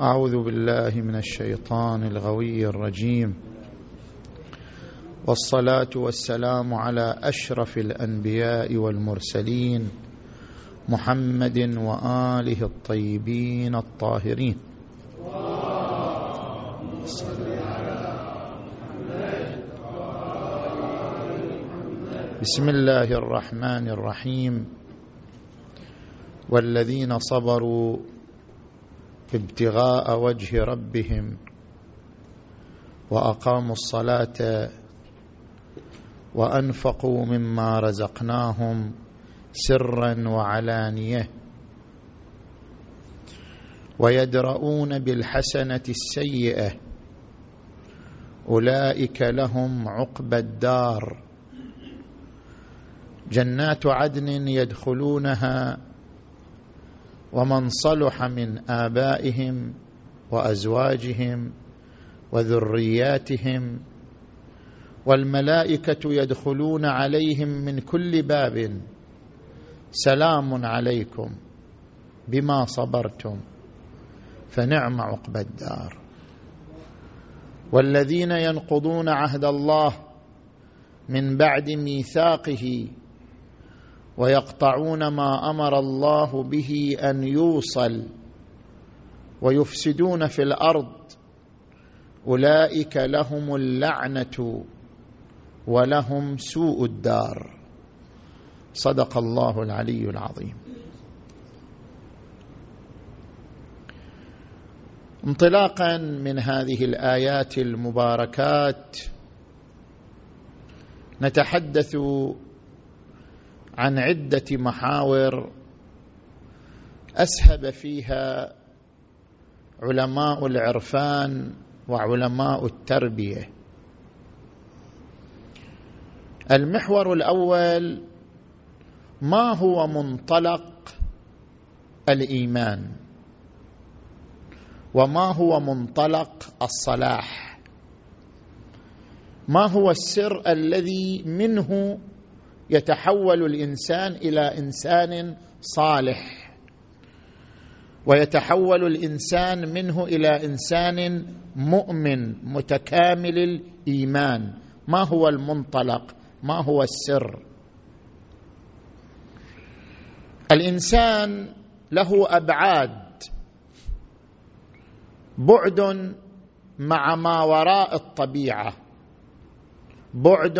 أعوذ بالله من الشيطان الغوي الرجيم. والصلاة والسلام على أشرف الأنبياء والمرسلين محمد وآله الطيبين الطاهرين. بسم الله الرحمن الرحيم. والذين صبروا ابتغاء وجه ربهم وأقاموا الصلاة وأنفقوا مما رزقناهم سرا وعلانية ويدرؤون بالحسنة السيئة أولئك لهم عقبى الدار جنات عدن يدخلونها ومن صلح من آبائهم وأزواجهم وذرياتهم والملائكة يدخلون عليهم من كل باب سلام عليكم بما صبرتم فنعم عقبى الدار. والذين ينقضون عهد الله من بعد ميثاقه ويقطعون ما أمر الله به أن يوصل ويفسدون في الأرض. أولئك لهم اللعنة ولهم سوء الدار. صدق الله العلي العظيم. انطلاقا من هذه الآيات المباركات نتحدث عن عدة محاور أسهب فيها علماء العرفان وعلماء التربية. المحور الأول ما هو منطلق الإيمان؟ وما هو منطلق الصلاح؟ ما هو السر الذي منه يتحول الإنسان إلى إنسان صالح ويتحول الإنسان منه إلى إنسان مؤمن متكامل الإيمان. ما هو المنطلق؟ ما هو السر؟ الإنسان له أبعاد بعد مع ما وراء الطبيعة بعد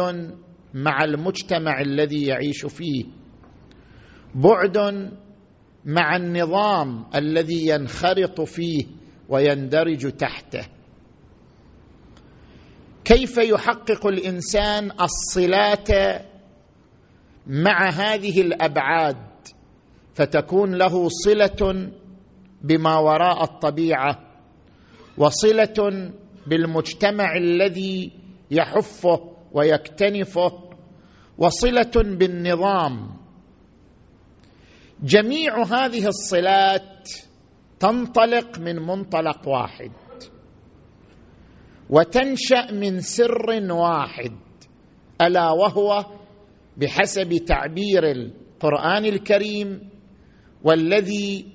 مع المجتمع الذي يعيش فيه. بعد مع النظام الذي ينخرط فيه ويندرج تحته. كيف يحقق الإنسان الصلات مع هذه الأبعاد؟ فتكون له صلة بما وراء الطبيعة وصلة بالمجتمع الذي يحفه ويكتنفه وصلة بالنظام. جميع هذه الصلات تنطلق من منطلق واحد وتنشأ من سر واحد ألا وهو بحسب تعبير القرآن الكريم والذي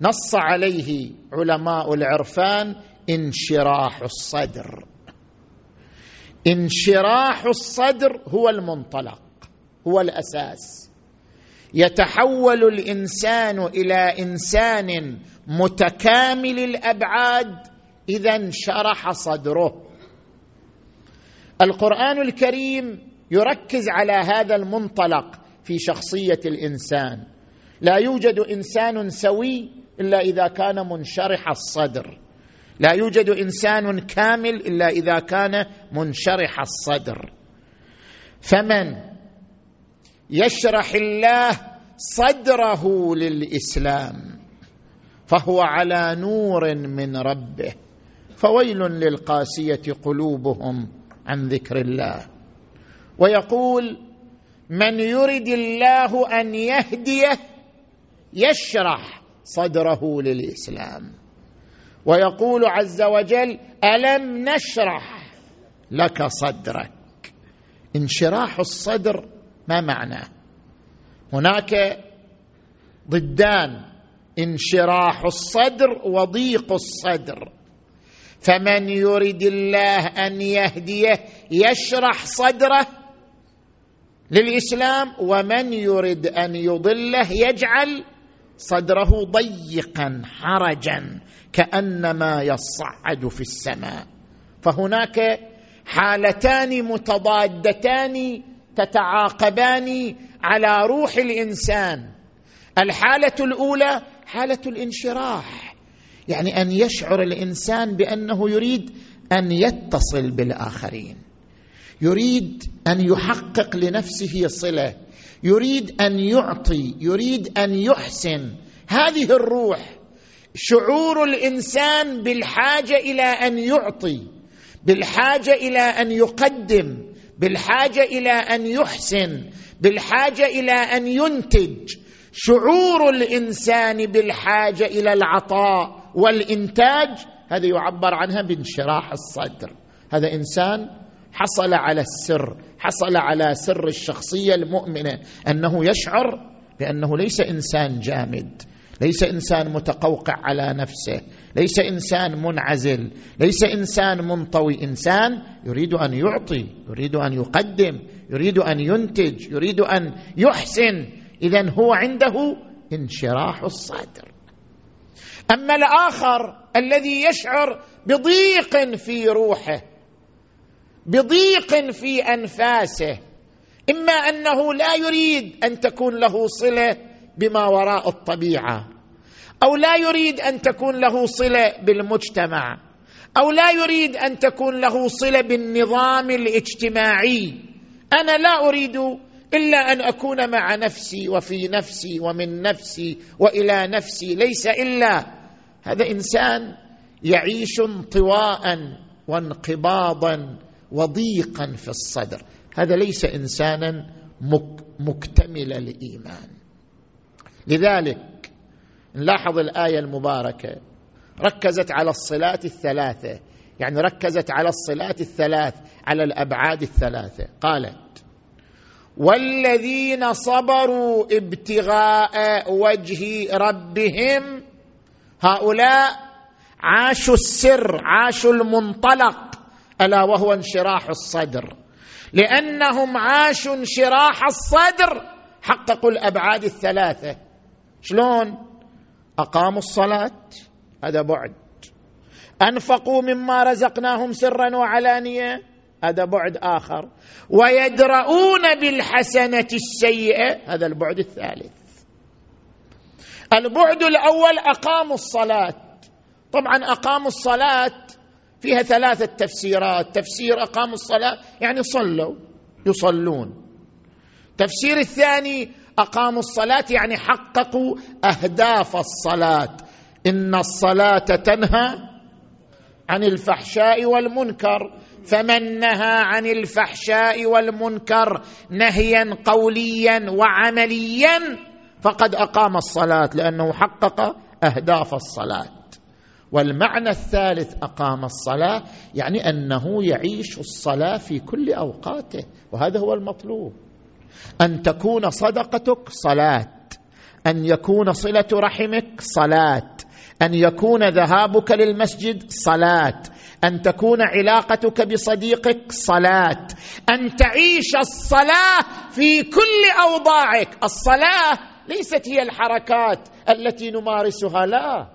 نص عليه علماء العرفان انشراح الصدر. انشراح الصدر هو المنطلق هو الأساس. يتحول الإنسان إلى إنسان متكامل الأبعاد إذا انشرح صدره. القرآن الكريم يركز على هذا المنطلق في شخصية الإنسان. لا يوجد إنسان سوي إلا إذا كان منشرح الصدر. لا يوجد إنسان كامل إلا إذا كان منشرح الصدر. فمن يشرح الله صدره للإسلام فهو على نور من ربه فويل للقاسية قلوبهم عن ذكر الله. ويقول من يرد الله أن يهديه يشرح صدره للإسلام. ويقول عز وجل ألم نشرح لك صدرك؟ انشراح الصدر ما معناه هناك ضدان انشراح الصدر وضيق الصدر. فمن يرد الله أن يهديه يشرح صدره للإسلام ومن يرد أن يضله يجعل صدره ضيقا حرجا كأنما يصعد في السماء. فهناك حالتان متضادتان تتعاقبان على روح الإنسان. الحالة الأولى حالة الانشراح يعني أن يشعر الإنسان بأنه يريد أن يتصل بالآخرين يريد أن يحقق لنفسه صلة يريد أن يعطي يريد أن يحسن. هذه الروح. شعور الإنسان بالحاجة إلى أن يعطي بالحاجة إلى أن يقدم بالحاجة إلى أن يحسن بالحاجة إلى أن ينتج. شعور الإنسان بالحاجة إلى العطاء والإنتاج هذا يعبر عنها بانشراح الصدر. هذا إنسان حصل على السر حصل على سر الشخصية المؤمنة. أنه يشعر بأنه ليس إنسان جامد ليس إنسان متقوقع على نفسه ليس إنسان منعزل ليس إنسان منطوي. إنسان يريد أن يعطي يريد أن يقدم يريد أن ينتج يريد أن يحسن. اذا هو عنده انشراح الصدر. أما الآخر الذي يشعر بضيق في روحه بضيق في أنفاسه إما أنه لا يريد أن تكون له صلة بما وراء الطبيعة أو لا يريد أن تكون له صلة بالمجتمع أو لا يريد أن تكون له صلة بالنظام الاجتماعي. أنا لا أريد إلا أن أكون مع نفسي وفي نفسي ومن نفسي وإلى نفسي ليس إلا. هذا إنسان يعيش انطواء وانقباضا وضيقا في الصدر. هذا ليس انسانا مكتمل الايمان لذلك نلاحظ الآية المباركة. ركزت على الصلات الثلاثة. يعني ركزت على الصلات الثلاث على الأبعاد الثلاثة. قالت والذين صبروا ابتغاء وجه ربهم هؤلاء عاشوا السر عاشوا المنطلق. ألا وهو انشراح الصدر. لأنهم عاشوا انشراح الصدر. حققوا الابعاد الثلاثة. شلون؟ أقاموا الصلاة. هذا بعد. أنفقوا مما رزقناهم سرا وعلانية. هذا بعد آخر. ويدرؤون بالحسنة السيئة. هذا البعد الثالث. البعد الأول أقاموا الصلاة. طبعا أقاموا الصلاة فيها ثلاثة تفسيرات. تفسير اقاموا الصلاة يعني صلوا يصلون. تفسير الثاني اقاموا الصلاة يعني حققوا أهداف الصلاة. إن الصلاة تنهى عن الفحشاء والمنكر فمن نهى عن الفحشاء والمنكر نهيا قوليا وعمليا فقد أقام الصلاة لأنه حقق أهداف الصلاة. والمعنى الثالث أقام الصلاة يعني أنه يعيش الصلاة في كل أوقاته وهذا هو المطلوب. أن تكون صدقتك صلاة أن يكون صلة رحمك صلاة أن يكون ذهابك للمسجد صلاة أن تكون علاقتك بصديقك صلاة أن تعيش الصلاة في كل أوضاعك. الصلاة ليست هي الحركات التي نمارسها لا.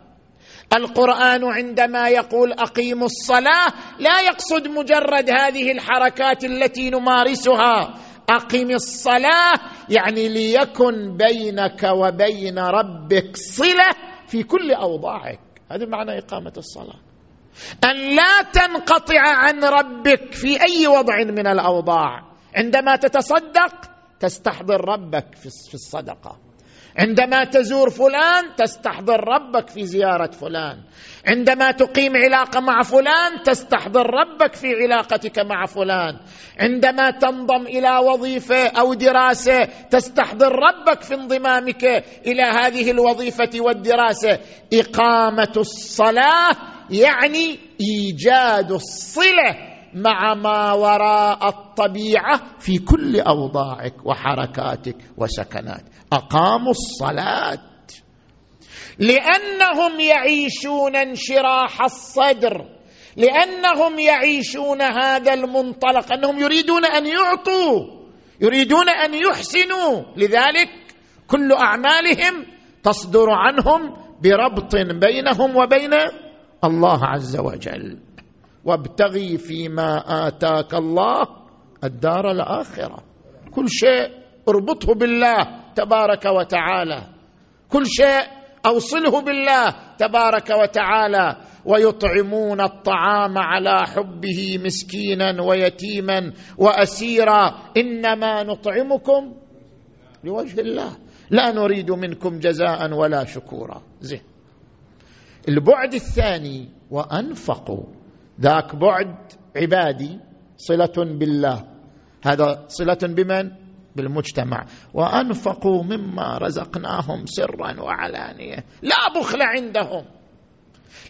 القرآن عندما يقول أقيموا الصلاة لا يقصد مجرد هذه الحركات التي نمارسها. أقم الصلاة يعني ليكن بينك وبين ربك صلة في كل أوضاعك. هذا معنى إقامة الصلاة. أن لا تنقطع عن ربك في أي وضع من الأوضاع. عندما تتصدق تستحضر ربك في الصدقة. عندما تزور فلان تستحضر ربك في زيارة فلان. عندما تقيم علاقة مع فلان تستحضر ربك في علاقتك مع فلان. عندما تنضم إلى وظيفة أو دراسة تستحضر ربك في انضمامك إلى هذه الوظيفة والدراسة. إقامة الصلاة يعني إيجاد الصلة مع ما وراء الطبيعة في كل أوضاعك وحركاتك وسكناتك. أقاموا الصلاة. لأنهم يعيشون انشراح الصدر. لأنهم يعيشون هذا المنطلق. أنهم يريدون أن يعطوا. يريدون أن يحسنوا. لذلك كل أعمالهم تصدر عنهم بربط بينهم وبين الله عز وجل. وابتغي فيما آتاك الله الدار الآخرة. كل شيء اربطه بالله. تبارك وتعالى. كل شيء أوصله بالله تبارك وتعالى. ويطعمون الطعام على حبه مسكينا ويتيما وأسيرا. إنما نطعمكم لوجه الله. لا نريد منكم جزاء ولا شكورا. زين. البعد الثاني وأنفقوا. ذاك بعد عبادي صلة بالله. هذا صلة بمن؟ بالمجتمع. وأنفقوا مما رزقناهم سرا وعلانية. لا بخل عندهم.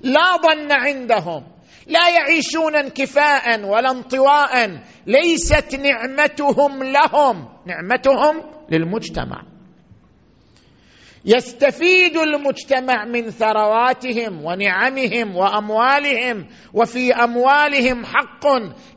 لا ظن عندهم. لا يعيشون انكفاء ولا انطواء ليست نعمتهم لهم. نعمتهم للمجتمع. يستفيد المجتمع من ثرواتهم ونعمهم وأموالهم. وفي أموالهم حق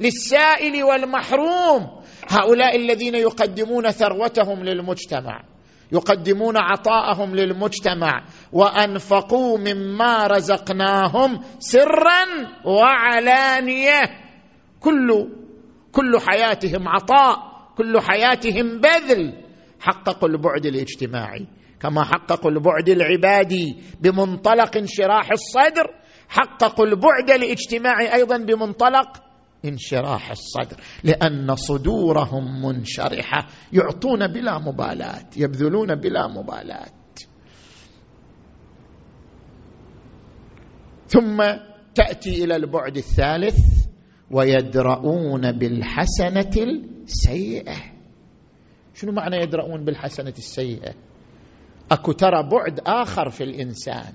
للسائل والمحروم. هؤلاء الذين يقدمون ثروتهم للمجتمع يقدمون عطاءهم للمجتمع وأنفقوا مما رزقناهم سرا وعلانية. كل كل حياتهم عطاء كل حياتهم بذل. حققوا البعد الاجتماعي كما حققوا البعد العبادي بمنطلق انشراح الصدر. حققوا البعد الاجتماعي أيضا بمنطلق انشراح الصدر لأن صدورهم منشرحة يعطون بلا مبالاة يبذلون بلا مبالاة. ثم تأتي إلى البعد الثالث ويدرؤون بالحسنة السيئة. شنو معنى يدرؤون بالحسنة السيئة؟ أكو ترى بعد آخر في الإنسان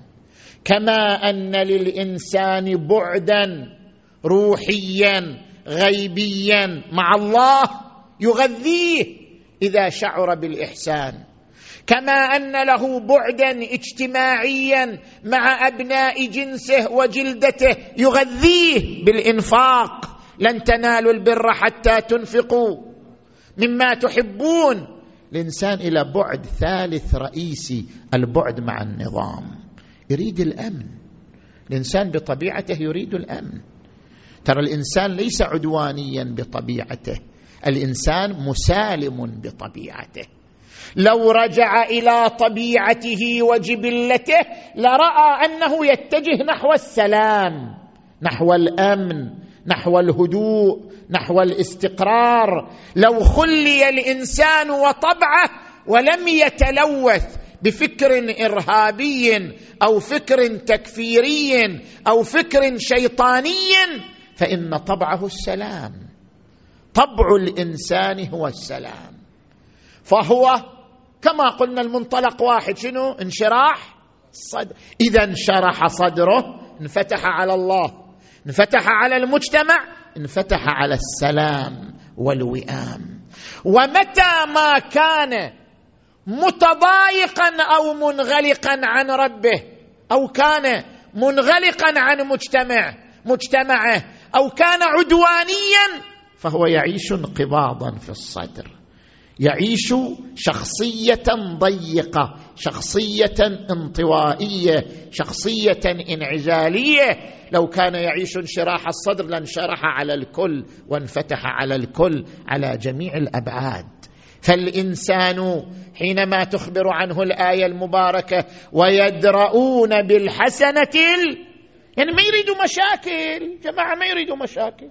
كما أن للإنسان بعدا روحيا غيبيا مع الله يغذيه إذا شعر بالإحسان. كما أن له بعدا اجتماعيا مع أبناء جنسه وجلدته يغذيه بالإنفاق. لن تنالوا البر حتى تنفقوا. مما تحبون. الإنسان إلى بعد ثالث رئيسي البعد مع النظام. يريد الأمن. الإنسان بطبيعته يريد الأمن. ترى الإنسان ليس عدوانيا بطبيعته الإنسان مسالم بطبيعته. لو رجع إلى طبيعته وجبلته لرأى أنه يتجه نحو السلام نحو الأمن نحو الهدوء نحو الاستقرار. لو خلي الإنسان وطبعه ولم يتلوث بفكر إرهابي أو فكر تكفيري أو فكر شيطاني فإن طبعه السلام. طبع الإنسان هو السلام. فهو كما قلنا المنطلق واحد شنو؟ انشراح صدر إذا انشرح صدره انفتح على الله. انفتح على المجتمع انفتح على السلام والوئام. ومتى ما كان متضايقا أو منغلقا عن ربه أو كان منغلقا عن مجتمع مجتمعه أو كان عدوانيا فهو يعيش انقباضا في الصدر. يعيش شخصية ضيقة شخصية انطوائية شخصية انعزالية. لو كان يعيش انشراح الصدر لانشرح على الكل وانفتح على الكل على جميع الأبعاد. فالإنسان حينما تخبر عنه الآية المباركة ويدرؤون بالحسنة يعني ما يريدوا مشاكل. جماعة ما يريدوا مشاكل.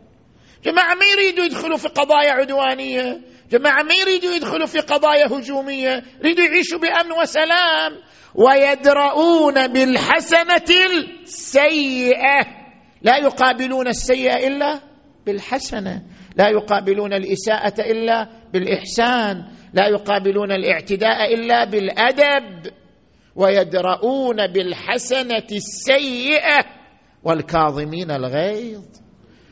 جماعة ما يريدوا يدخلوا في قضايا عدوانية. جماعة ما يريدوا يدخلوا في قضايا هجومية. يريدوا يعيشوا بأمن وسلام. ويدرؤون بالحسنة السيئة. لا يقابلون السيئة إلا بالحسنة. لا يقابلون الإساءة إلا بالإحسان. لا يقابلون الاعتداء إلا بالأدب. ويدرؤون بالحسنة السيئة. والكاظمين الغيظ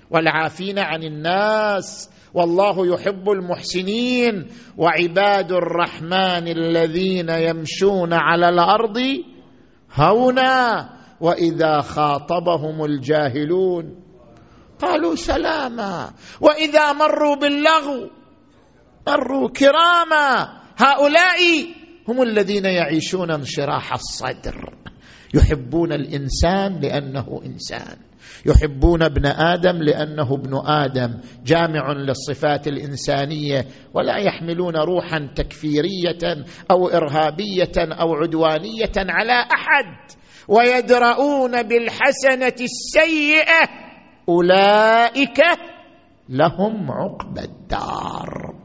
والعافين عن الناس والله يحب المحسنين وعباد الرحمن الذين يمشون على الأرض هونا وإذا خاطبهم الجاهلون قالوا سلاما وإذا مروا باللغو مروا كراما هؤلاء هم الذين يعيشون انشراح الصدر يحبون الإنسان لأنه إنسان. يحبون ابن آدم لأنه ابن آدم. جامع للصفات الإنسانية. ولا يحملون روحا تكفيرية أو إرهابية أو عدوانية على أحد. ويدرؤون بالحسنة السيئة. أولئك لهم عقبى الدار.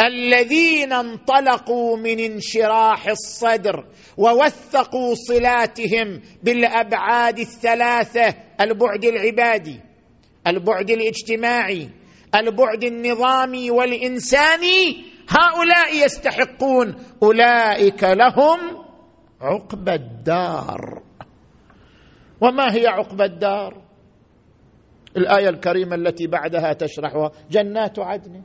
الذين انطلقوا من انشراح الصدر ووثقوا صلاتهم بالأبعاد الثلاثة البعد العبادي البعد الاجتماعي البعد النظامي والإنساني هؤلاء يستحقون. أولئك لهم عقبى الدار. وما هي عقبى الدار؟ الآية الكريمة التي بعدها تشرحها جنات عدن.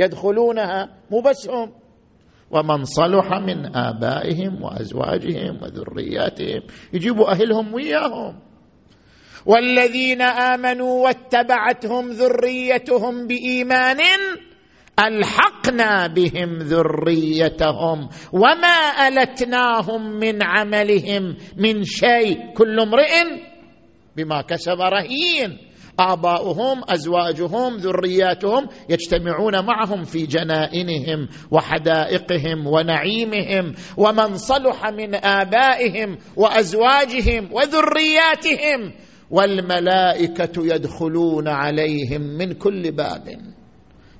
يدخلونها مو بس هم. ومن صلح من آبائهم وأزواجهم وذرياتهم يجيبوا أهلهم وياهم. والذين آمنوا واتبعتهم ذريتهم بإيمان ألحقنا بهم ذريتهم وما ألتناهم من عملهم من شيء. كل امرئ بما كسب رهين. آباؤهم أزواجهم ذرياتهم يجتمعون معهم في جنائنهم وحدائقهم ونعيمهم ومن صلح من آبائهم وأزواجهم وذرياتهم والملائكة يدخلون عليهم من كل باب.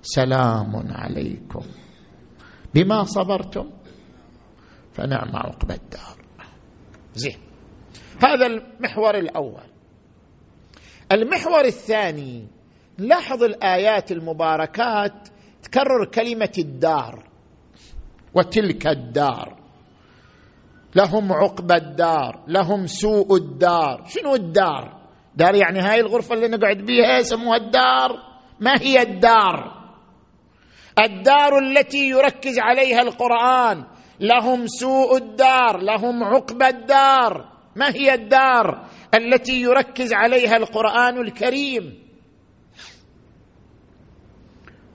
سلام عليكم. بما صبرتم فنعم عقبى الدار. زين. هذا المحور الأول. المحور الثاني لاحظ الآيات المباركات تكرر كلمة الدار وتلك الدار. لهم عقبى الدار لهم سوء الدار. شنو الدار؟ دار يعني هاي الغرفة اللي نقعد بيها يسموها الدار؟ ما هي الدار؟ الدار التي يركز عليها القرآن. لهم سوء الدار لهم عقبى الدار. ما هي الدار؟ التي يركز عليها القرآن الكريم.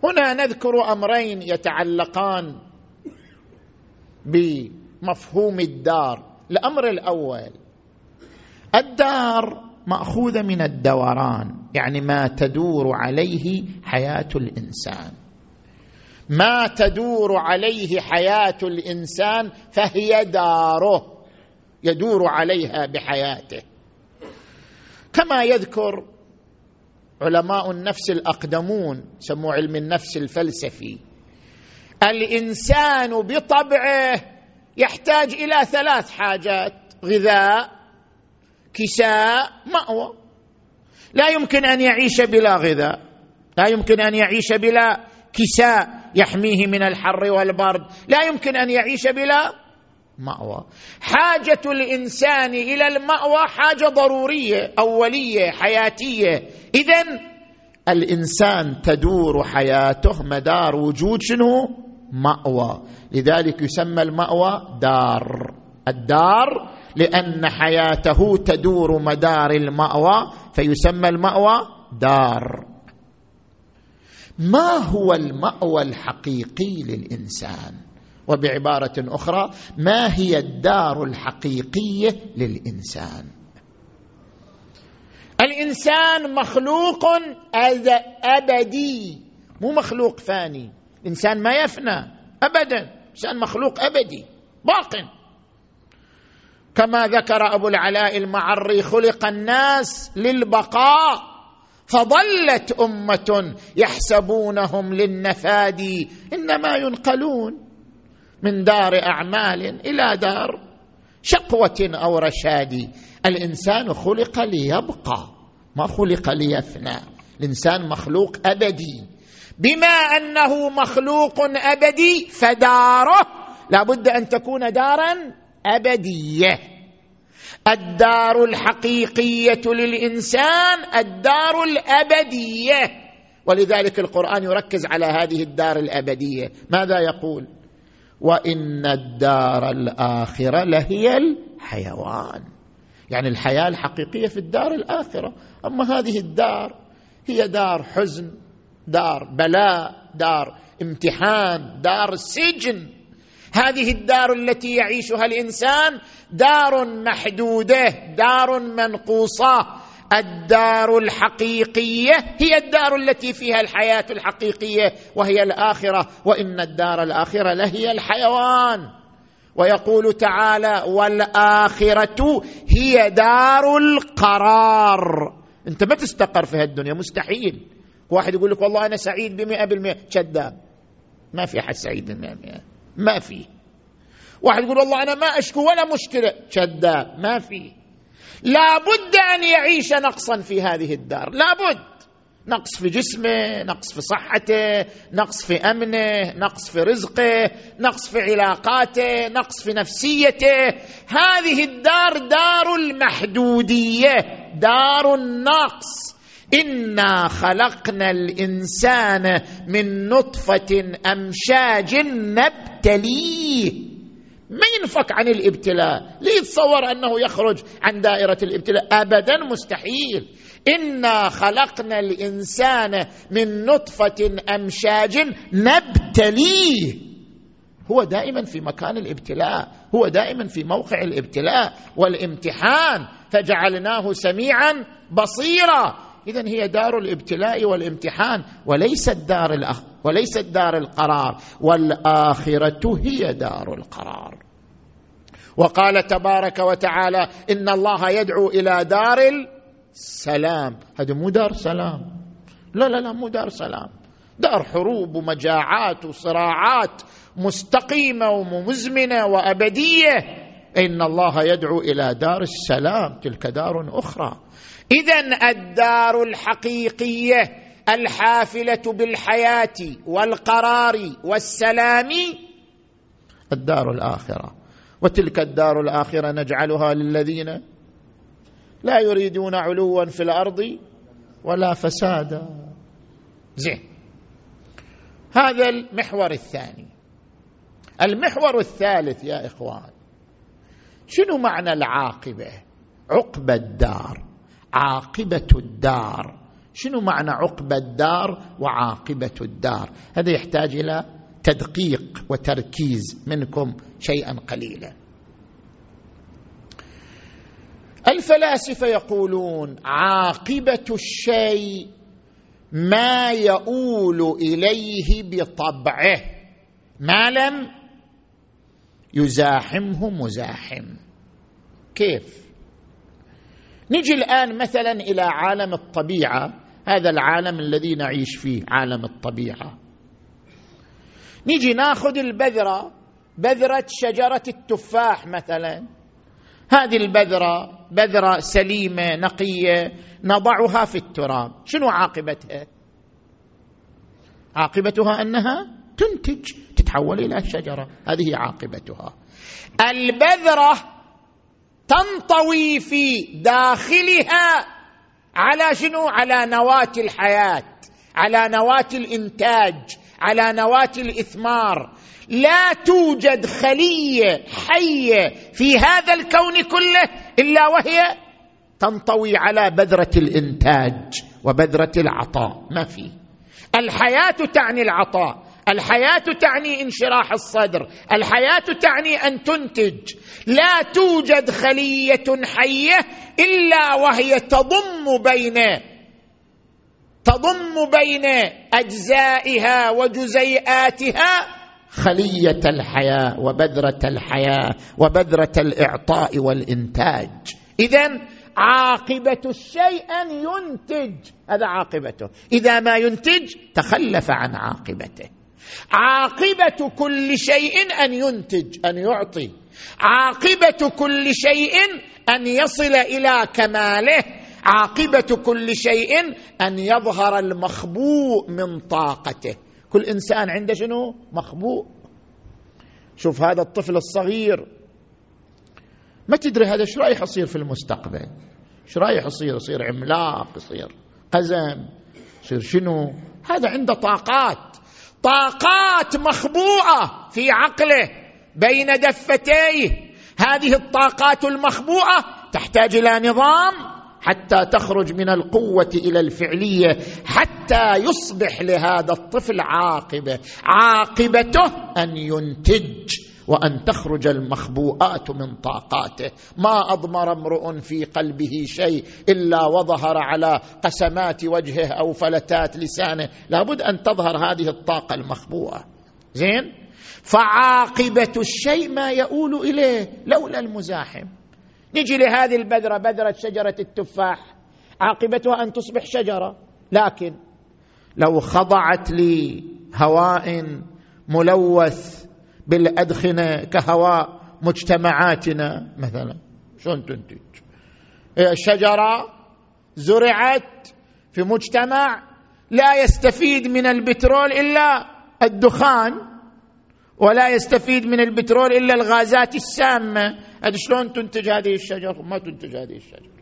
هنا نذكر أمرين يتعلقان بمفهوم الدار. الأمر الأول الدار مأخوذة من الدوران يعني ما تدور عليه حياة الإنسان. ما تدور عليه حياة الإنسان فهي داره يدور عليها بحياته. كما يذكر علماء النفس الأقدمون سموا علم النفس الفلسفي. الإنسان بطبعه يحتاج إلى ثلاث حاجات غذاء كساء مأوى. لا يمكن أن يعيش بلا غذاء. لا يمكن أن يعيش بلا كساء يحميه من الحر والبرد. لا يمكن أن يعيش بلا مأوى. حاجة الإنسان إلى المأوى حاجة ضرورية أولية حياتية. اذا الإنسان تدور حياته مدار وجود شنو؟ مأوى. لذلك يسمى المأوى دار. الدار لأن حياته تدور مدار المأوى فيسمى المأوى دار. ما هو المأوى الحقيقي للإنسان؟ وبعبارة أخرى ما هي الدار الحقيقية للإنسان؟ الإنسان مخلوق أبدي مو مخلوق فاني الانسان ما يفنى ابدا الانسان مخلوق أبدي باق كما ذكر أبو العلاء المعري خلق الناس للبقاء فظلت أمة يحسبونهم للنفادي إنما ينقلون. من دار أعمال إلى دار شقوة أو رشاد. الإنسان خلق ليبقى ما خلق ليفنى. الإنسان مخلوق أبدي. بما أنه مخلوق أبدي فداره لابد أن تكون دارا أبدية. الدار الحقيقية للإنسان الدار الأبدية. ولذلك القرآن يركز على هذه الدار الأبدية. ماذا يقول؟ وإن الدار الآخرة لهي الحيوان. يعني الحياة الحقيقية في الدار الآخرة. أما هذه الدار هي دار حزن دار بلاء دار امتحان دار سجن. هذه الدار التي يعيشها الإنسان دار محدودة دار منقوصة. الدار الحقيقية هي الدار التي فيها الحياة الحقيقية وهي الآخرة وإن الدار الآخرة لهي الحيوان. ويقول تعالى والآخرة هي دار القرار. أنت ما تستقر في هالدنيا مستحيل. واحد يقول لك والله أنا سعيد بمئة بالمئة كذاب ما في أحد سعيد بمئة بالمئة. ما في. واحد يقول والله أنا ما أشكو ولا مشكلة كذاب ما في. لابد أن يعيش نقصا في هذه الدار. لابد نقص في جسمه نقص في صحته نقص في أمنه نقص في رزقه نقص في علاقاته نقص في نفسيته. هذه الدار دار المحدودية دار النقص. إنا خلقنا الإنسان من نطفة أمشاج نبتليه. ما ينفك عن الابتلاء. ليتصور أنه يخرج عن دائرة الابتلاء؟ ابدا مستحيل. إنا خلقنا الإنسان من نطفة أمشاج نبتليه هو دائما في مكان الابتلاء. هو دائما في موقع الابتلاء والامتحان. فجعلناه سميعا بصيرا. اذا هي دار الابتلاء والامتحان وليست دار وليست دار القرار والآخرة هي دار القرار. وقال تبارك وتعالى إن الله يدعو إلى دار السلام. هذا مو دار سلام. لا لا لا مو دار سلام. دار حروب ومجاعات وصراعات مستقيمة ومزمنة وأبدية. إن الله يدعو إلى دار السلام تلك دار أخرى. اذا الدار الحقيقية الحافلة بالحياة والقرار والسلام. الدار الآخرة. وتلك الدار الآخرة نجعلها للذين لا يريدون علوا في الأرض ولا فسادا. زين. هذا المحور الثاني. المحور الثالث يا إخوان شنو معنى العاقبة؟ عقبى الدار عاقبة الدار. شنو معنى عقبى الدار وعاقبة الدار؟ هذا يحتاج إلى تدقيق وتركيز منكم شيئا قليلا. الفلاسفة يقولون عاقبة الشيء ما يؤول إليه بطبعه. ما لم؟ يزاحمه مزاحم. كيف؟ نجي الآن مثلا إلى عالم الطبيعة. هذا العالم الذي نعيش فيه عالم الطبيعة. نجي ناخذ البذرة بذرة شجرة التفاح مثلا. هذه البذرة بذرة سليمة نقية نضعها في التراب. شنو عاقبتها؟ عاقبتها أنها تنتج تتحول إلى شجرة. هذه عاقبتها. البذرة تنطوي في داخلها على شنو؟ على نواة الحياة على نواة الإنتاج على نواة الإثمار. لا توجد خلية حية في هذا الكون كله إلا وهي تنطوي على بذرة الإنتاج وبذرة العطاء. ما في. الحياة تعني العطاء. الحياة تعني انشراح الصدر الحياة تعني أن تنتج. لا توجد خلية حية إلا وهي تضم بين تضم بين أجزائها وجزيئاتها خلية الحياة وبذرة الحياة وبذرة الإعطاء والإنتاج. اذا عاقبة الشيء أن ينتج هذا عاقبته. إذا ما ينتج تخلف عن عاقبته. عاقبة كل شيء أن ينتج أن يعطي. عاقبة كل شيء أن يصل إلى كماله. عاقبة كل شيء أن يظهر المخبوء من طاقته. كل إنسان عنده شنو؟ مخبوء. شوف هذا الطفل الصغير. ما تدري هذا إيش رايح يصير في المستقبل؟ إيش رايح يصير؟ يصير عملاق يصير قزم يصير شنو؟ هذا عنده طاقات. طاقات مخبوءه في عقله بين دفتيه. هذه الطاقات المخبوءه تحتاج إلى نظام حتى تخرج من القوة إلى الفعلية حتى يصبح لهذا الطفل عاقبة عاقبته أن ينتج. وأن تخرج المخبوءات من طاقاته. ما أضمر امرؤ في قلبه شيء إلا وظهر على قسمات وجهه أو فلتات لسانه. لابد أن تظهر هذه الطاقة المخبوءة. زين؟ فعاقبة الشيء ما يؤول إليه لولا المزاحم. نجي لهذه البذرة بذرة شجرة التفاح. عاقبتها أن تصبح شجرة. لكن لو خضعت لهواء ملوث بالادخنه كهواء مجتمعاتنا مثلا. شلون تنتج؟ هي الشجرة زرعت في مجتمع لا يستفيد من البترول إلا الدخان ولا يستفيد من البترول إلا الغازات السامة. هذا شلون تنتج هذه الشجره ما تنتج هذه الشجره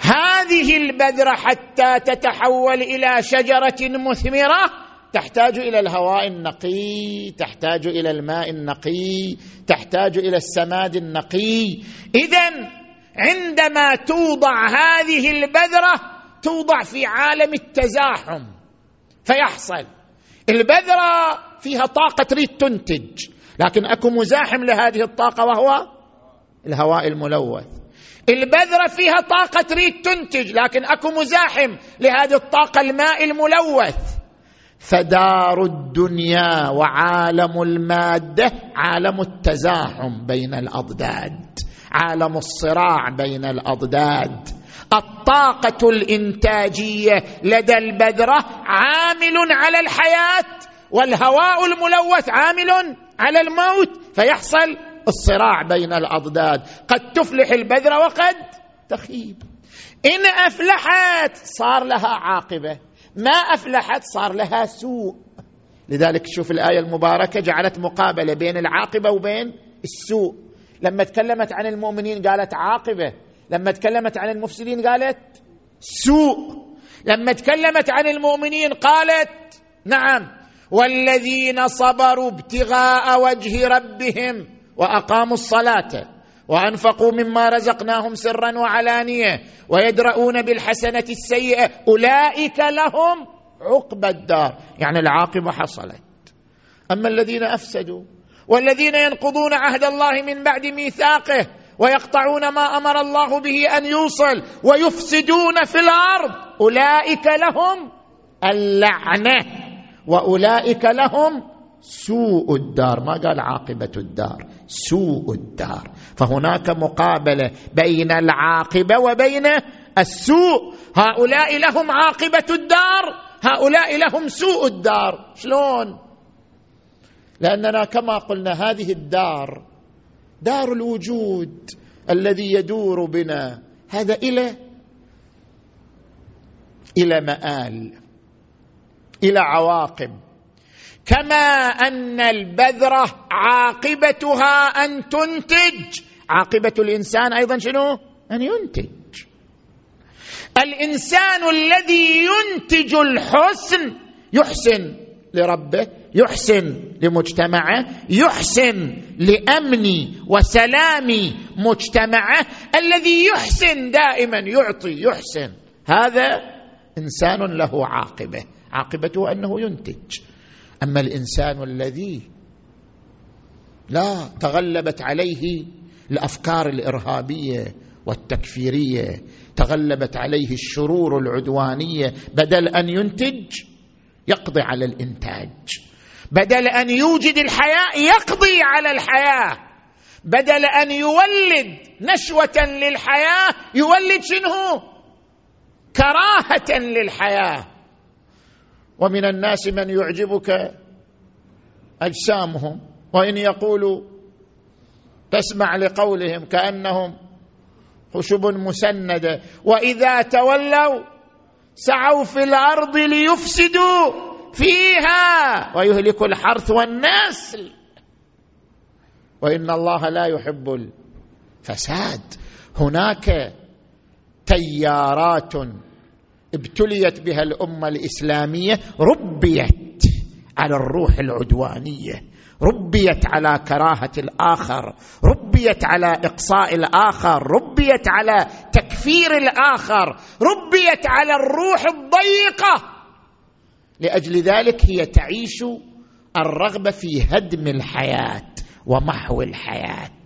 هذه البذرة حتى تتحول إلى شجرة مثمرة تحتاج إلى الهواء النقي تحتاج إلى الماء النقي تحتاج إلى السماد النقي. اذا عندما توضع هذه البذرة توضع في عالم التزاحم فيحصل. البذرة فيها طاقة تريد تنتج لكن أكو مزاحم لهذه الطاقة وهو الهواء الملوث. البذرة فيها طاقة تريد تنتج لكن أكو مزاحم لهذه الطاقة الماء الملوث. فدار الدنيا وعالم المادة عالم التزاحم بين الأضداد عالم الصراع بين الأضداد. الطاقة الإنتاجية لدى البذرة عامل على الحياة والهواء الملوث عامل على الموت فيحصل الصراع بين الأضداد. قد تفلح البذرة وقد تخيب. إن أفلحت صار لها عاقبة. ما أفلحت صار لها سوء. لذلك شوف الآية المباركة جعلت مقابلة بين العاقبة وبين السوء. لما تكلمت عن المؤمنين قالت عاقبة لما تكلمت عن المفسدين قالت سوء. لما تكلمت عن المؤمنين قالت نعم. والذين صبروا ابتغاء وجه ربهم وأقاموا الصلاة. وأنفقوا مما رزقناهم سرا وعلانية ويدرؤون بالحسنة السيئة. أولئك لهم عقبى الدار. يعني العاقبة حصلت. أما الذين أفسدوا والذين ينقضون عهد الله من بعد ميثاقه ويقطعون ما أمر الله به أن يوصل ويفسدون في الأرض أولئك لهم اللعنة. وأولئك لهم سوء الدار ما قال عاقبة الدار سوء الدار. فهناك مقابلة بين العاقبة وبين السوء. هؤلاء لهم عاقبة الدار هؤلاء لهم سوء الدار. شلون؟ لأننا كما قلنا هذه الدار دار الوجود الذي يدور بنا. هذا إلى إلى مآل إلى عواقب. كما أن البذرة عاقبتها أن تنتج. عاقبة الإنسان أيضا شنو؟ أن ينتج. الإنسان الذي ينتج الحسن يحسن لربه يحسن لمجتمعه يحسن لأمن وسلام مجتمعه. الذي يحسن دائما يعطي يحسن. هذا إنسان له عاقبة. عاقبته أنه ينتج. أما الإنسان الذي لا تغلبت عليه الأفكار الإرهابية والتكفيرية تغلبت عليه الشرور العدوانية بدل أن ينتج يقضي على الإنتاج. بدل أن يوجد الحياة يقضي على الحياة. بدل أن يولد نشوة للحياة يولد شنو؟ كراهة للحياة. ومن الناس من يعجبك أجسامهم وإن يقولوا تسمع لقولهم كأنهم خشب مسنده وإذا تولوا سعوا في الأرض ليفسدوا فيها ويهلكوا الحرث والنسل. وإن الله لا يحب الفساد. هناك تيارات ابتليت بها الأمة الإسلامية ربيت على الروح العدوانية ربيت على كراهة الآخر ربيت على إقصاء الآخر ربيت على تكفير الآخر ربيت على الروح الضيقة. لأجل ذلك هي تعيش الرغبة في هدم الحياة ومحو الحياة.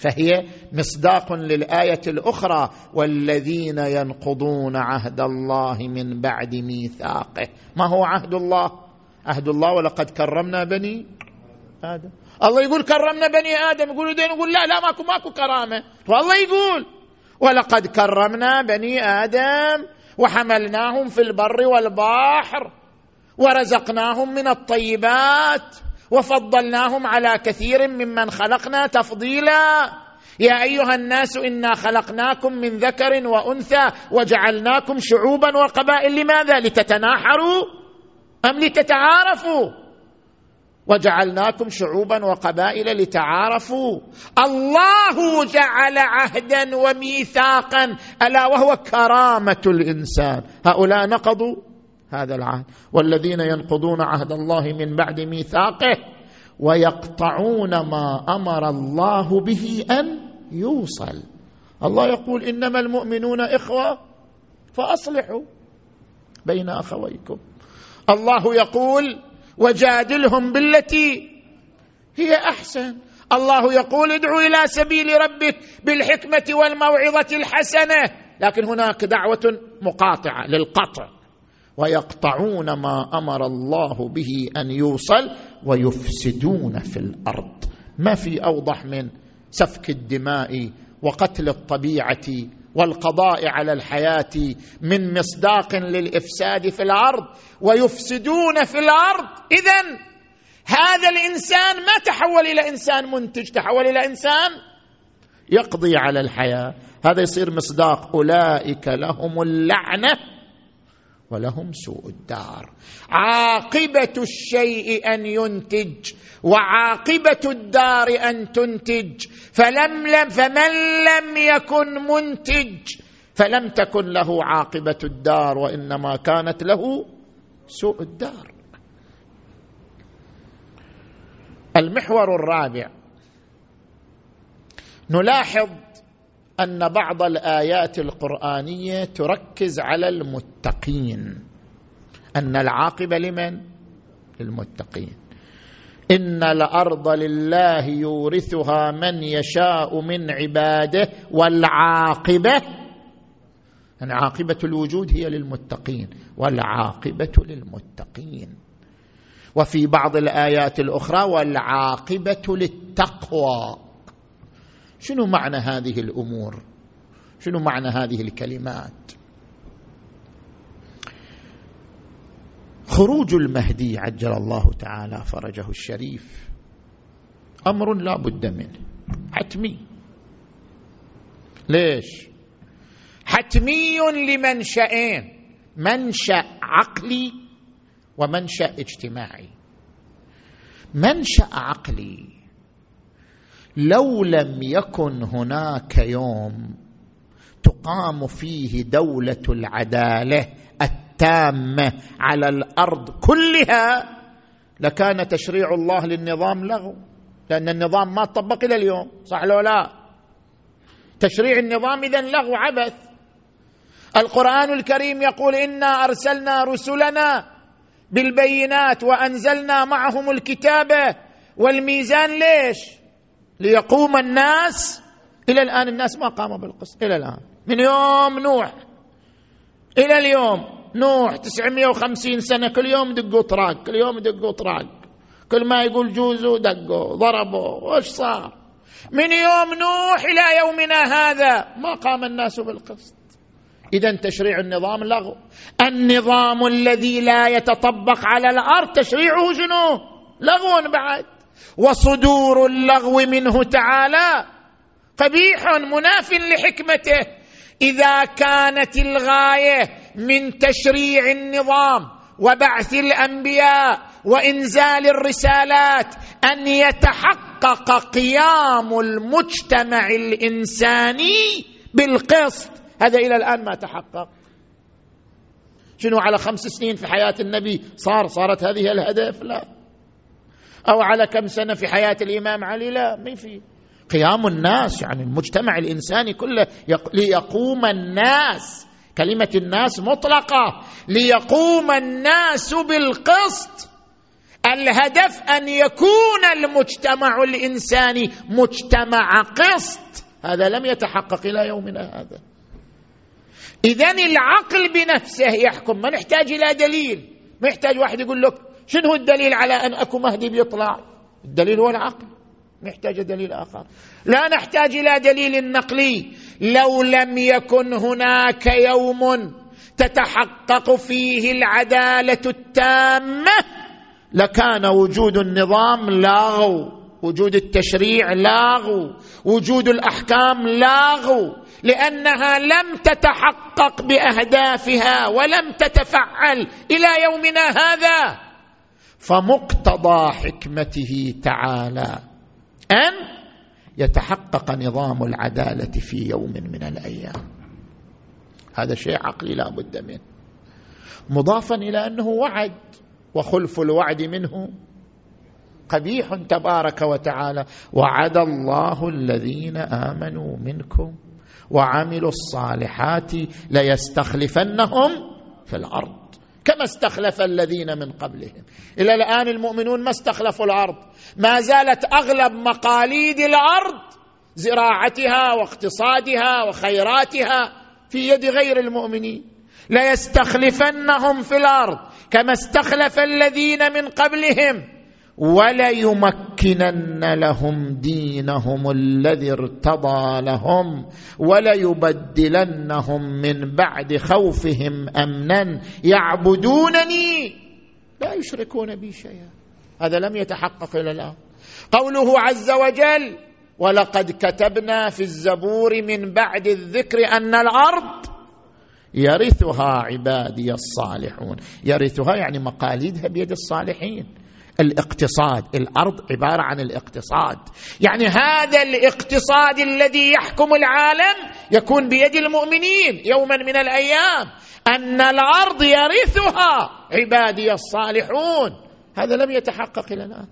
فهي مصداق للآية الأخرى والذين ينقضون عهد الله من بعد ميثاقه. ما هو عهد الله؟ عهد الله ولقد كرمنا بني آدم. الله يقول كرمنا بني آدم. يقولوا دين يقول لا لا ماكو ماكو كرامة. والله يقول ولقد كرمنا بني آدم وحملناهم في البر والبحر ورزقناهم من الطيبات. وفضلناهم على كثير ممن خلقنا تفضيلا. يا أيها الناس إنا خلقناكم من ذكر وأنثى وجعلناكم شعوبا وقبائل. لماذا؟ لتتناحروا أم لتتعارفوا؟ وجعلناكم شعوبا وقبائل لتعارفوا. الله جعل عهدا وميثاقا ألا وهو كرامة الإنسان. هؤلاء نقضوا هذا العهد. والذين ينقضون عهد الله من بعد ميثاقه ويقطعون ما أمر الله به أن يوصل. الله يقول إنما المؤمنون إخوة فأصلحوا بين أخويكم. الله يقول وجادلهم بالتي هي أحسن. الله يقول ادعو إلى سبيل ربك بالحكمة والموعظة الحسنة. لكن هناك دعوة مقاطعة للقطع. ويقطعون ما أمر الله به أن يوصل ويفسدون في الأرض. ما في أوضح من سفك الدماء وقتل الطبيعة والقضاء على الحياة من مصداق للإفساد في الأرض ويفسدون في الأرض. اذا هذا الإنسان ما تحول إلى إنسان منتج تحول إلى إنسان يقضي على الحياة. هذا يصير مصداق أولئك لهم اللعنة. ولهم سوء الدار. عاقبة الشيء أن ينتج وعاقبة الدار أن تنتج. فلم لم فمن لم يكن منتج فلم تكن له عاقبة الدار وإنما كانت له سوء الدار. المحور الرابع. نلاحظ أن بعض الآيات القرآنية تركز على المتقين. أن العاقبة لمن؟ للمتقين. إن الأرض لله يورثها من يشاء من عباده والعاقبة يعني عاقبة الوجود هي للمتقين والعاقبة للمتقين. وفي بعض الآيات الأخرى والعاقبة للتقوى. شنو معنى هذه الأمور؟ شنو معنى هذه الكلمات؟ خروج المهدي عجل الله تعالى فرجه الشريف. أمر لا بد منه. حتمي. ليش؟ حتمي لمنشئين منشأ عقلي ومنشأ اجتماعي. منشأ عقلي. لو لم يكن هناك يوم تقام فيه دولة العدالة التامة على الأرض كلها لكان تشريع الله للنظام لغو لأن النظام ما طبق إلى اليوم صح لو لا؟ تشريع النظام اذا لغو عبث. القرآن الكريم يقول إنا أرسلنا رسلنا بالبينات وأنزلنا معهم الكتاب والميزان ليش؟ ليقوم الناس. إلى الآن الناس ما قاموا بالقسط إلى الآن. من يوم نوح. إلى اليوم. نوح 950 سنة. كل يوم دقوا طراق. كل يوم دقوا طراق. كل ما يقول جوزوا دقوا. ضربوا. وش صار؟ من يوم نوح إلى يومنا هذا. ما قام الناس بالقسط اذا تشريع النظام لغو. النظام الذي لا يتطبق على الأرض تشريعه شنو؟ لغو بعد. وصدور اللغو منه تعالى. قبيح مناف لحكمته. إذا كانت الغاية من تشريع النظام وبعث الأنبياء وإنزال الرسالات أن يتحقق قيام المجتمع الإنساني بالقسط. هذا إلى الآن ما تحقق. شنو على خمس سنين في حياة النبي صار صارت هذه الهدف؟ لا. أو على كم سنة في حياة الإمام علي؟ لا ما في. قيام الناس يعني المجتمع الإنساني كله ليقوم الناس. كلمة الناس مطلقة. ليقوم الناس بالقسط. الهدف أن يكون المجتمع الإنساني مجتمع قسط. هذا لم يتحقق إلى يومنا هذا. إذا العقل بنفسه يحكم. ما نحتاج إلى دليل. ما يحتاج واحد يقول لك شنو الدليل على أن أكو مهدي بيطلع؟ الدليل هو العقل. نحتاج دليل آخر. لا نحتاج إلى دليل نقلي. لو لم يكن هناك يوم تتحقق فيه العدالة التامة لكان وجود النظام لاغو. وجود التشريع لاغو. وجود الأحكام لاغو. لأنها لم تتحقق بأهدافها ولم تتفعل إلى يومنا هذا. فمقتضى حكمته تعالى أن يتحقق نظام العدالة في يوم من الأيام. هذا شيء عقلي لا بد منه. مضافا إلى أنه وعد وخلف الوعد منه قبيح تبارك وتعالى. وعد الله الذين آمنوا منكم وعملوا الصالحات ليستخلفنهم في الأرض. كما استخلف الذين من قبلهم. إلى الآن المؤمنون ما استخلفوا الأرض. ما زالت أغلب مقاليد الأرض زراعتها واقتصادها وخيراتها في يد غير المؤمنين. ليستخلفنهم في الأرض كما استخلف الذين من قبلهم. وليمكنن لهم دينهم الذي ارتضى لهم وليبدلنهم من بعد خوفهم أمنا. يعبدونني. لا يشركون بي شيئا. هذا لم يتحقق إلى الآن. قوله عز وجل ولقد كتبنا في الزبور من بعد الذكر أن الأرض يرثها عبادي الصالحون. يرثها يعني مقاليدها بيد الصالحين. الاقتصاد. الأرض عبارة عن الاقتصاد. يعني هذا الاقتصاد الذي يحكم العالم يكون بيد المؤمنين يوما من الأيام. أن الأرض يرثها عبادي الصالحون. هذا لم يتحقق إلى الآن.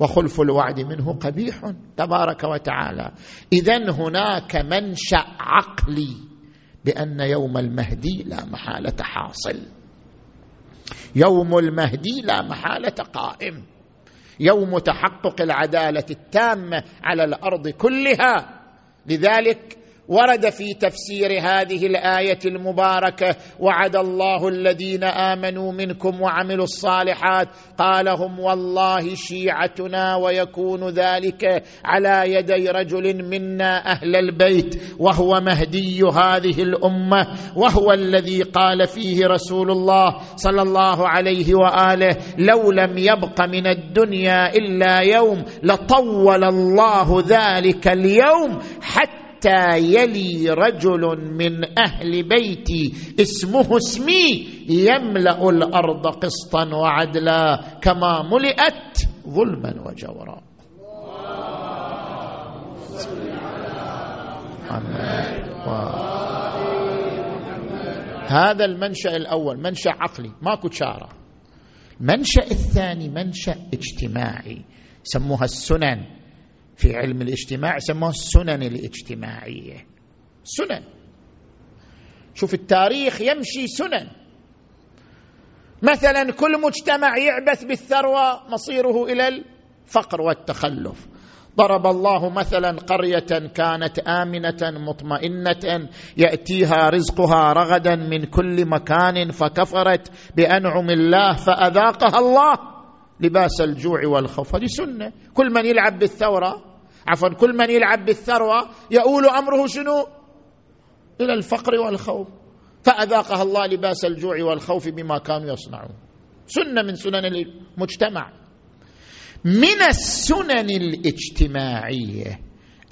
وخلف الوعد منه قبيح تبارك وتعالى. اذا هناك منشأ عقلي بأن يوم المهدي لا محالة حاصل. يوم المهدي لا محالة قائم. يوم تحقق العدالة التامة على الأرض كلها. لذلك ورد في تفسير هذه الآية المباركة وعد الله الذين آمنوا منكم وعملوا الصالحات. قال هم والله شيعتنا ويكون ذلك على يدي رجل منا أهل البيت وهو مهدي هذه الأمة وهو الذي قال فيه رسول الله صلى الله عليه وآله لو لم يبق من الدنيا إلا يوم لطول الله ذلك اليوم حتى حتى يلي رجل من أهل بيتي اسمه اسمي يملأ الأرض قسطا وعدلا كما ملئت ظلما وجورا. هذا المنشأ الأول منشأ عقلي ماكو شاره المنشا الثاني منشأ اجتماعي سموها السنن. في علم الاجتماع يسموها السنن الاجتماعية. سنن. شوف التاريخ يمشي سنن. مثلا كل مجتمع يعبث بالثروة مصيره إلى الفقر والتخلف. ضرب الله مثلا قرية كانت آمنة مطمئنة يأتيها رزقها رغدا من كل مكان فكفرت بأنعم الله فأذاقها الله. لباس الجوع والخوف. هذه سنة. كل من يلعب بالثورة عفوا كل من يلعب بالثروة يؤول أمره شنو؟ إلى الفقر والخوف. فأذاقها الله لباس الجوع والخوف بما كانوا يصنعون. سنة من سنن المجتمع. من السنن الاجتماعية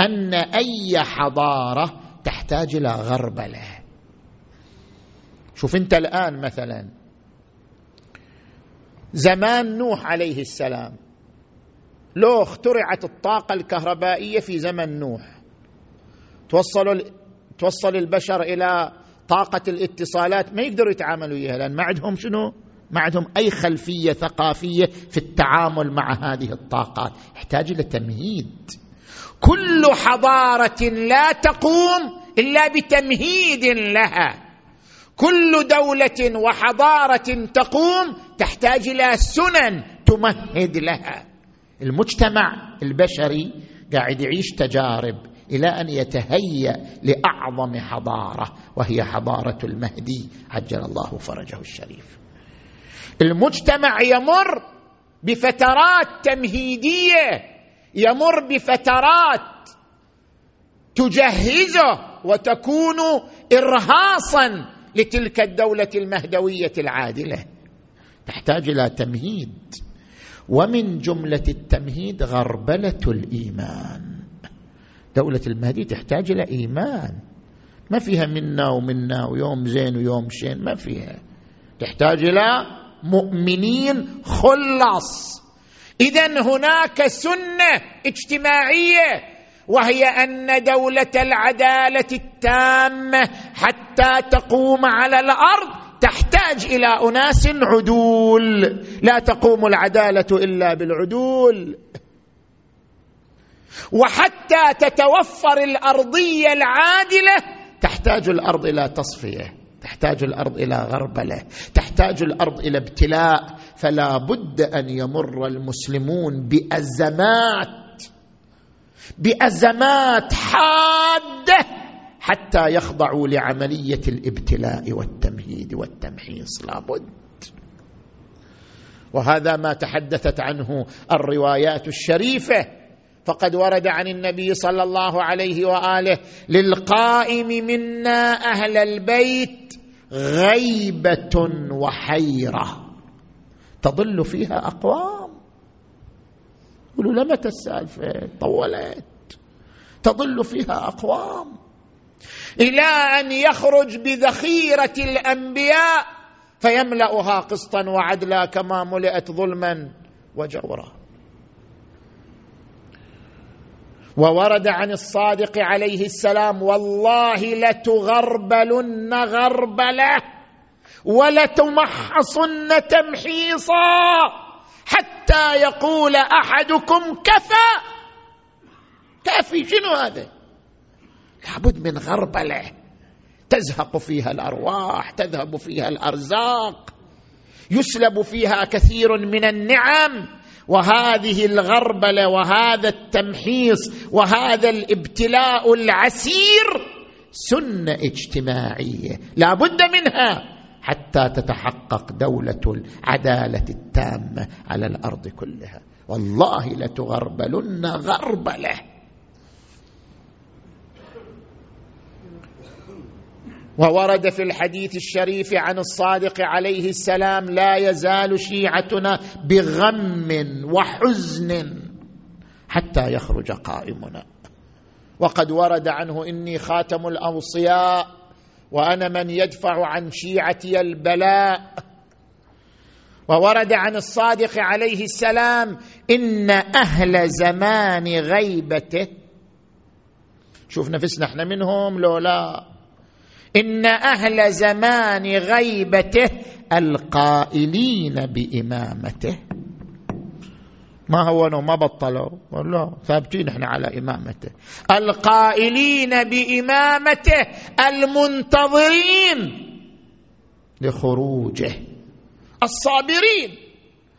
أن أي حضارة تحتاج إلى غربلة. شوف أنت الآن مثلا. زمان نوح عليه السلام. لو اخترعت الطاقة الكهربائية في زمن نوح. توصلوا توصل البشر إلى طاقة الاتصالات. ما يقدروا يتعاملوا وياها لأن ما عندهم شنو؟ ما عندهم أي خلفية ثقافية في التعامل مع هذه الطاقات. يحتاج إلى تمهيد. كل حضارة لا تقوم إلا بتمهيد لها. كل دولة وحضارة تقوم تحتاج إلى سنن تمهد لها. المجتمع البشري قاعد يعيش تجارب إلى أن يتهيأ لأعظم حضارة وهي حضارة المهدي. عجل الله فرجه الشريف. المجتمع يمر بفترات تمهيدية يمر بفترات تجهزه وتكون ارهاصا لتلك الدولة المهدوية العادلة. تحتاج إلى تمهيد. ومن جملة التمهيد غربلة الإيمان. دولة المهدي تحتاج إلى إيمان. ما فيها منا ومنا ويوم زين ويوم شين ما فيها. تحتاج إلى مؤمنين خلص اذا هناك سنة اجتماعية وهي أن دولة العدالة التامة حتى تقوم على الأرض تحتاج إلى أناس عدول. لا تقوم العدالة إلا بالعدول. وحتى تتوفر الأرضية العادلة تحتاج الأرض إلى تصفية تحتاج الأرض إلى غربلة تحتاج الأرض إلى ابتلاء. فلا بد أن يمر المسلمون بأزمات بأزمات حادة. حتى يخضعوا لعملية الابتلاء والتمهيد والتمحيص. لابد. وهذا ما تحدثت عنه الروايات الشريفة. فقد ورد عن النبي صلى الله عليه وآله للقائم منا أهل البيت غيبة وحيرة. تضل فيها أقوام. يقولوا لمتى السالفة؟ طولت. تضل فيها أقوام. إلى أن يخرج بذخيرة الأنبياء فيملأها قسطا وعدلا كما ملئت ظلما وجورا. وورد عن الصادق عليه السلام والله لتغربلن غربلة ولتمحصن تمحيصا حتى يقول أحدكم كفى. كافي شنو هذا؟ لابد من غربلة. تزهق فيها الأرواح تذهب فيها الأرزاق. يسلب فيها كثير من النعم. وهذه الغربلة وهذا التمحيص وهذا الابتلاء العسير سنة اجتماعية. لا بد منها حتى تتحقق دولة العدالة التامة على الأرض كلها. والله لتغربلن غربلة. وورد في الحديث الشريف عن الصادق عليه السلام لا يزال شيعتنا بغم وحزن حتى يخرج قائمنا. وقد ورد عنه إني خاتم الأوصياء وأنا من يدفع عن شيعتي البلاء. وورد عن الصادق عليه السلام إن أهل زمان غيبته شوف نفسنا إحنا منهم لو لا إن أهل زمان غيبته القائلين بإمامته. ما هو ما بطلوا. لا ثابتين إحنا على إمامته. القائلين بإمامته المنتظرين لخروجه. الصابرين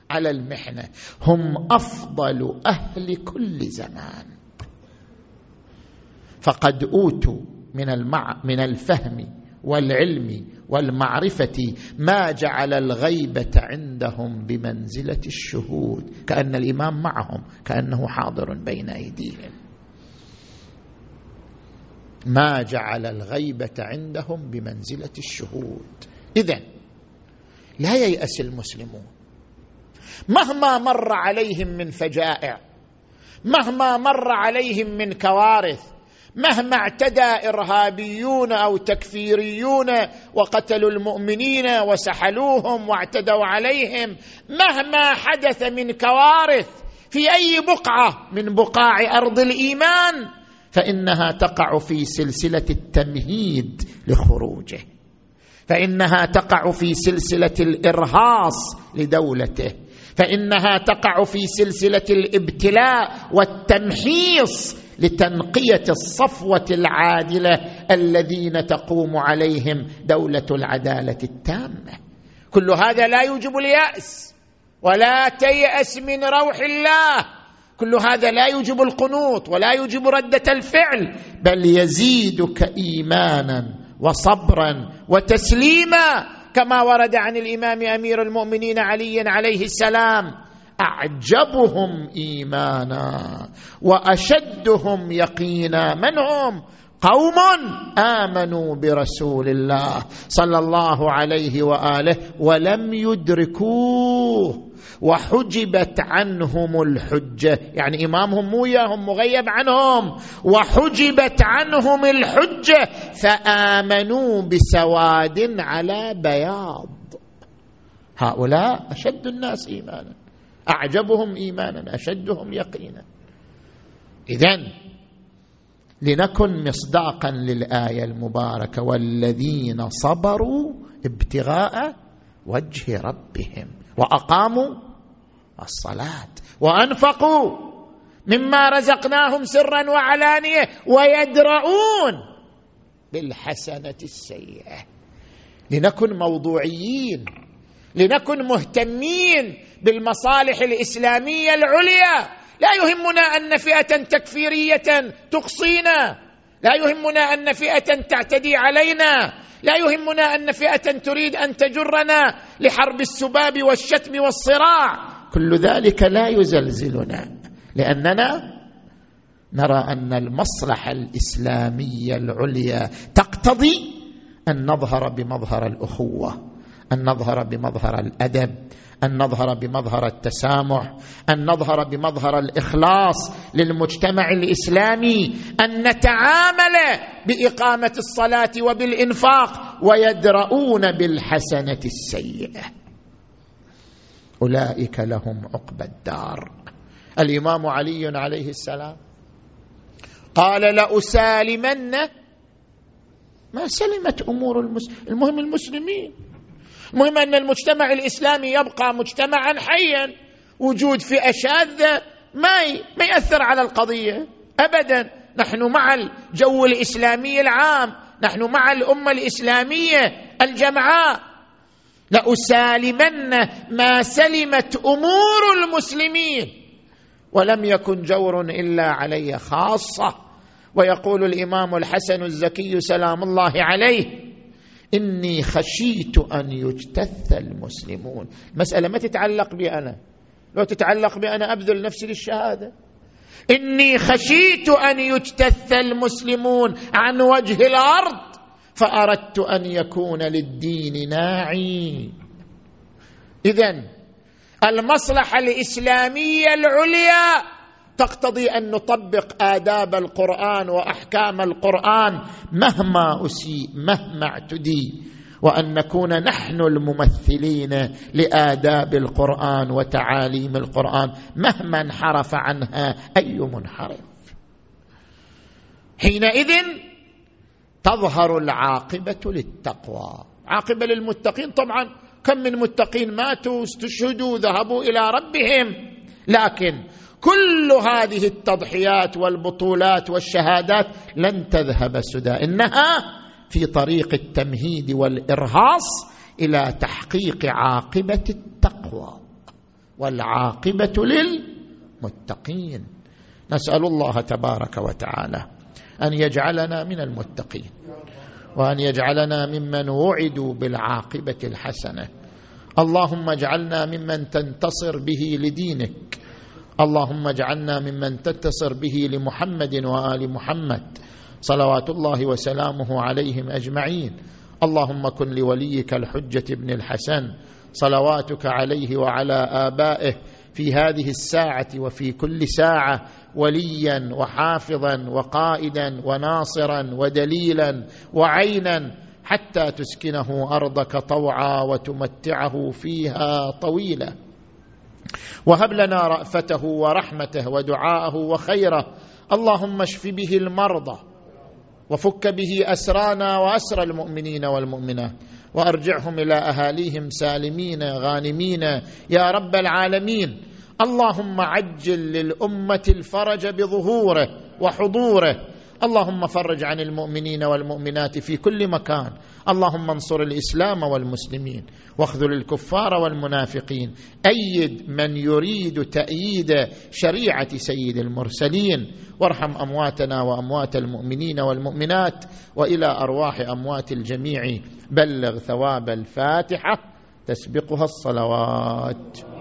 على المحنة. هم أفضل أهل كل زمان. فقد أوتوا من المع من الفهم والعلم والمعرفة ما جعل الغيبة عندهم بمنزلة الشهود كأن الإمام معهم كأنه حاضر بين أيديهم. ما جعل الغيبة عندهم بمنزلة الشهود. اذا لا ييأس المسلمون. مهما مر عليهم من فجائع مهما مر عليهم من كوارث مهما اعتدى إرهابيون أو تكفيريون وقتلوا المؤمنين وسحلوهم واعتدوا عليهم مهما حدث من كوارث في أي بقعة من بقاع أرض الإيمان فإنها تقع في سلسلة التمهيد لخروجه فإنها تقع في سلسلة الإرهاص لدولته. فإنها تقع في سلسلة الإبتلاء والتمحيص لتنقية الصفوة العادلة الذين تقوم عليهم دولة العدالة التامة. كل هذا لا يوجب اليأس ولا تيأس من روح الله. كل هذا لا يوجب القنوط ولا يوجب ردة الفعل بل يزيدك إيمانا وصبرا وتسليما كما ورد عن الإمام أمير المؤمنين علي عليه السلام أعجبهم إيمانا وأشدهم يقينا من هم قوم آمنوا برسول الله صلى الله عليه وآله ولم يدركوه. وحجبت عنهم الحجة. يعني إمامهم مو وياهم مغيب عنهم. وحجبت عنهم الحجة. فآمنوا بسواد على بياض. هؤلاء أشد الناس إيمانا. أعجبهم إيمانا أشدهم يقينا. اذا لنكن مصداقا للآية المباركة. والذين صبروا ابتغاء وجه ربهم. وأقاموا الصلاة وأنفقوا مما رزقناهم سرا وعلانية ويدرؤون بالحسنة السيئة. لنكن موضوعيين لنكن مهتمين بالمصالح الإسلامية العليا. لا يهمنا أن فئة تكفيرية تقصينا. لا يهمنا أن فئة تعتدي علينا. لا يهمنا أن فئة تريد أن تجرنا لحرب السباب والشتم والصراع. كل ذلك لا يزلزلنا لأننا نرى أن المصلحة الإسلامية العليا تقتضي أن نظهر بمظهر الأخوة أن نظهر بمظهر الأدب أن نظهر بمظهر التسامح أن نظهر بمظهر الإخلاص للمجتمع الإسلامي أن نتعامل بإقامة الصلاة وبالإنفاق ويدرؤون بالحسنة السيئة. أولئك لهم عقبى الدار. الإمام علي عليه السلام قال لأسالمن ما سلمت أمور المسلمين المهم المسلمين. المهم أن المجتمع الإسلامي يبقى مجتمعا حيا. وجود فئة شاذة ما ما يأثر على القضية ابدا. نحن مع الجو الإسلامي العام. نحن مع الأمة الإسلامية الجمعاء. لأسالمن ما سلمت أمور المسلمين. ولم يكن جور إلا علي خاصة. ويقول الإمام الحسن الزكي سلام الله عليه إني خشيت أن يجتث المسلمون. مسألة ما تتعلق بي أنا. لو تتعلق بي أنا أبذل نفسي للشهادة. إني خشيت أن يجتث المسلمون عن وجه الأرض فأردت أن يكون للدين ناعي. اذا المصلحة الإسلامية العليا تقتضي أن نطبق آداب القرآن وأحكام القرآن مهما أسيء مهما اعتدي وأن نكون نحن الممثلين لآداب القرآن وتعاليم القرآن مهما انحرف عنها أي منحرف. حينئذ تظهر العاقبة للتقوى. عاقبة للمتقين طبعا كم من متقين ماتوا استشهدوا ذهبوا إلى ربهم لكن كل هذه التضحيات والبطولات والشهادات لن تذهب سدى إنها في طريق التمهيد والإرهاص إلى تحقيق عاقبة التقوى والعاقبة للمتقين. نسأل الله تبارك وتعالى أن يجعلنا من المتقين وأن يجعلنا ممن وعدوا بالعاقبة الحسنة. اللهم اجعلنا ممن تنتصر به لدينك اللهم اجعلنا ممن تتصر به لمحمد وآل محمد صلوات الله وسلامه عليهم أجمعين. اللهم كن لوليك الحجة بن الحسن صلواتك عليه وعلى آبائه في هذه الساعة وفي كل ساعة وليا وحافظا وقائدا وناصرا ودليلا وعينا حتى تسكنه أرضك طوعا وتمتعه فيها طويلا. وهب لنا رأفته ورحمته ودعاءه وخيره. اللهم اشف به المرضى وفك به أسرانا وأسر المؤمنين والمؤمنات وأرجعهم إلى أهاليهم سالمين غانمين. يا رب العالمين اللهم عجل للأمة الفرج بظهوره وحضوره. اللهم فرج عن المؤمنين والمؤمنات في كل مكان. اللهم انصر الإسلام والمسلمين واخذل الكفار والمنافقين. أيد من يريد تأييد شريعة سيد المرسلين. وارحم أمواتنا وأموات المؤمنين والمؤمنات وإلى أرواح أموات الجميع. بلغ ثواب الفاتحة تسبقها الصلوات.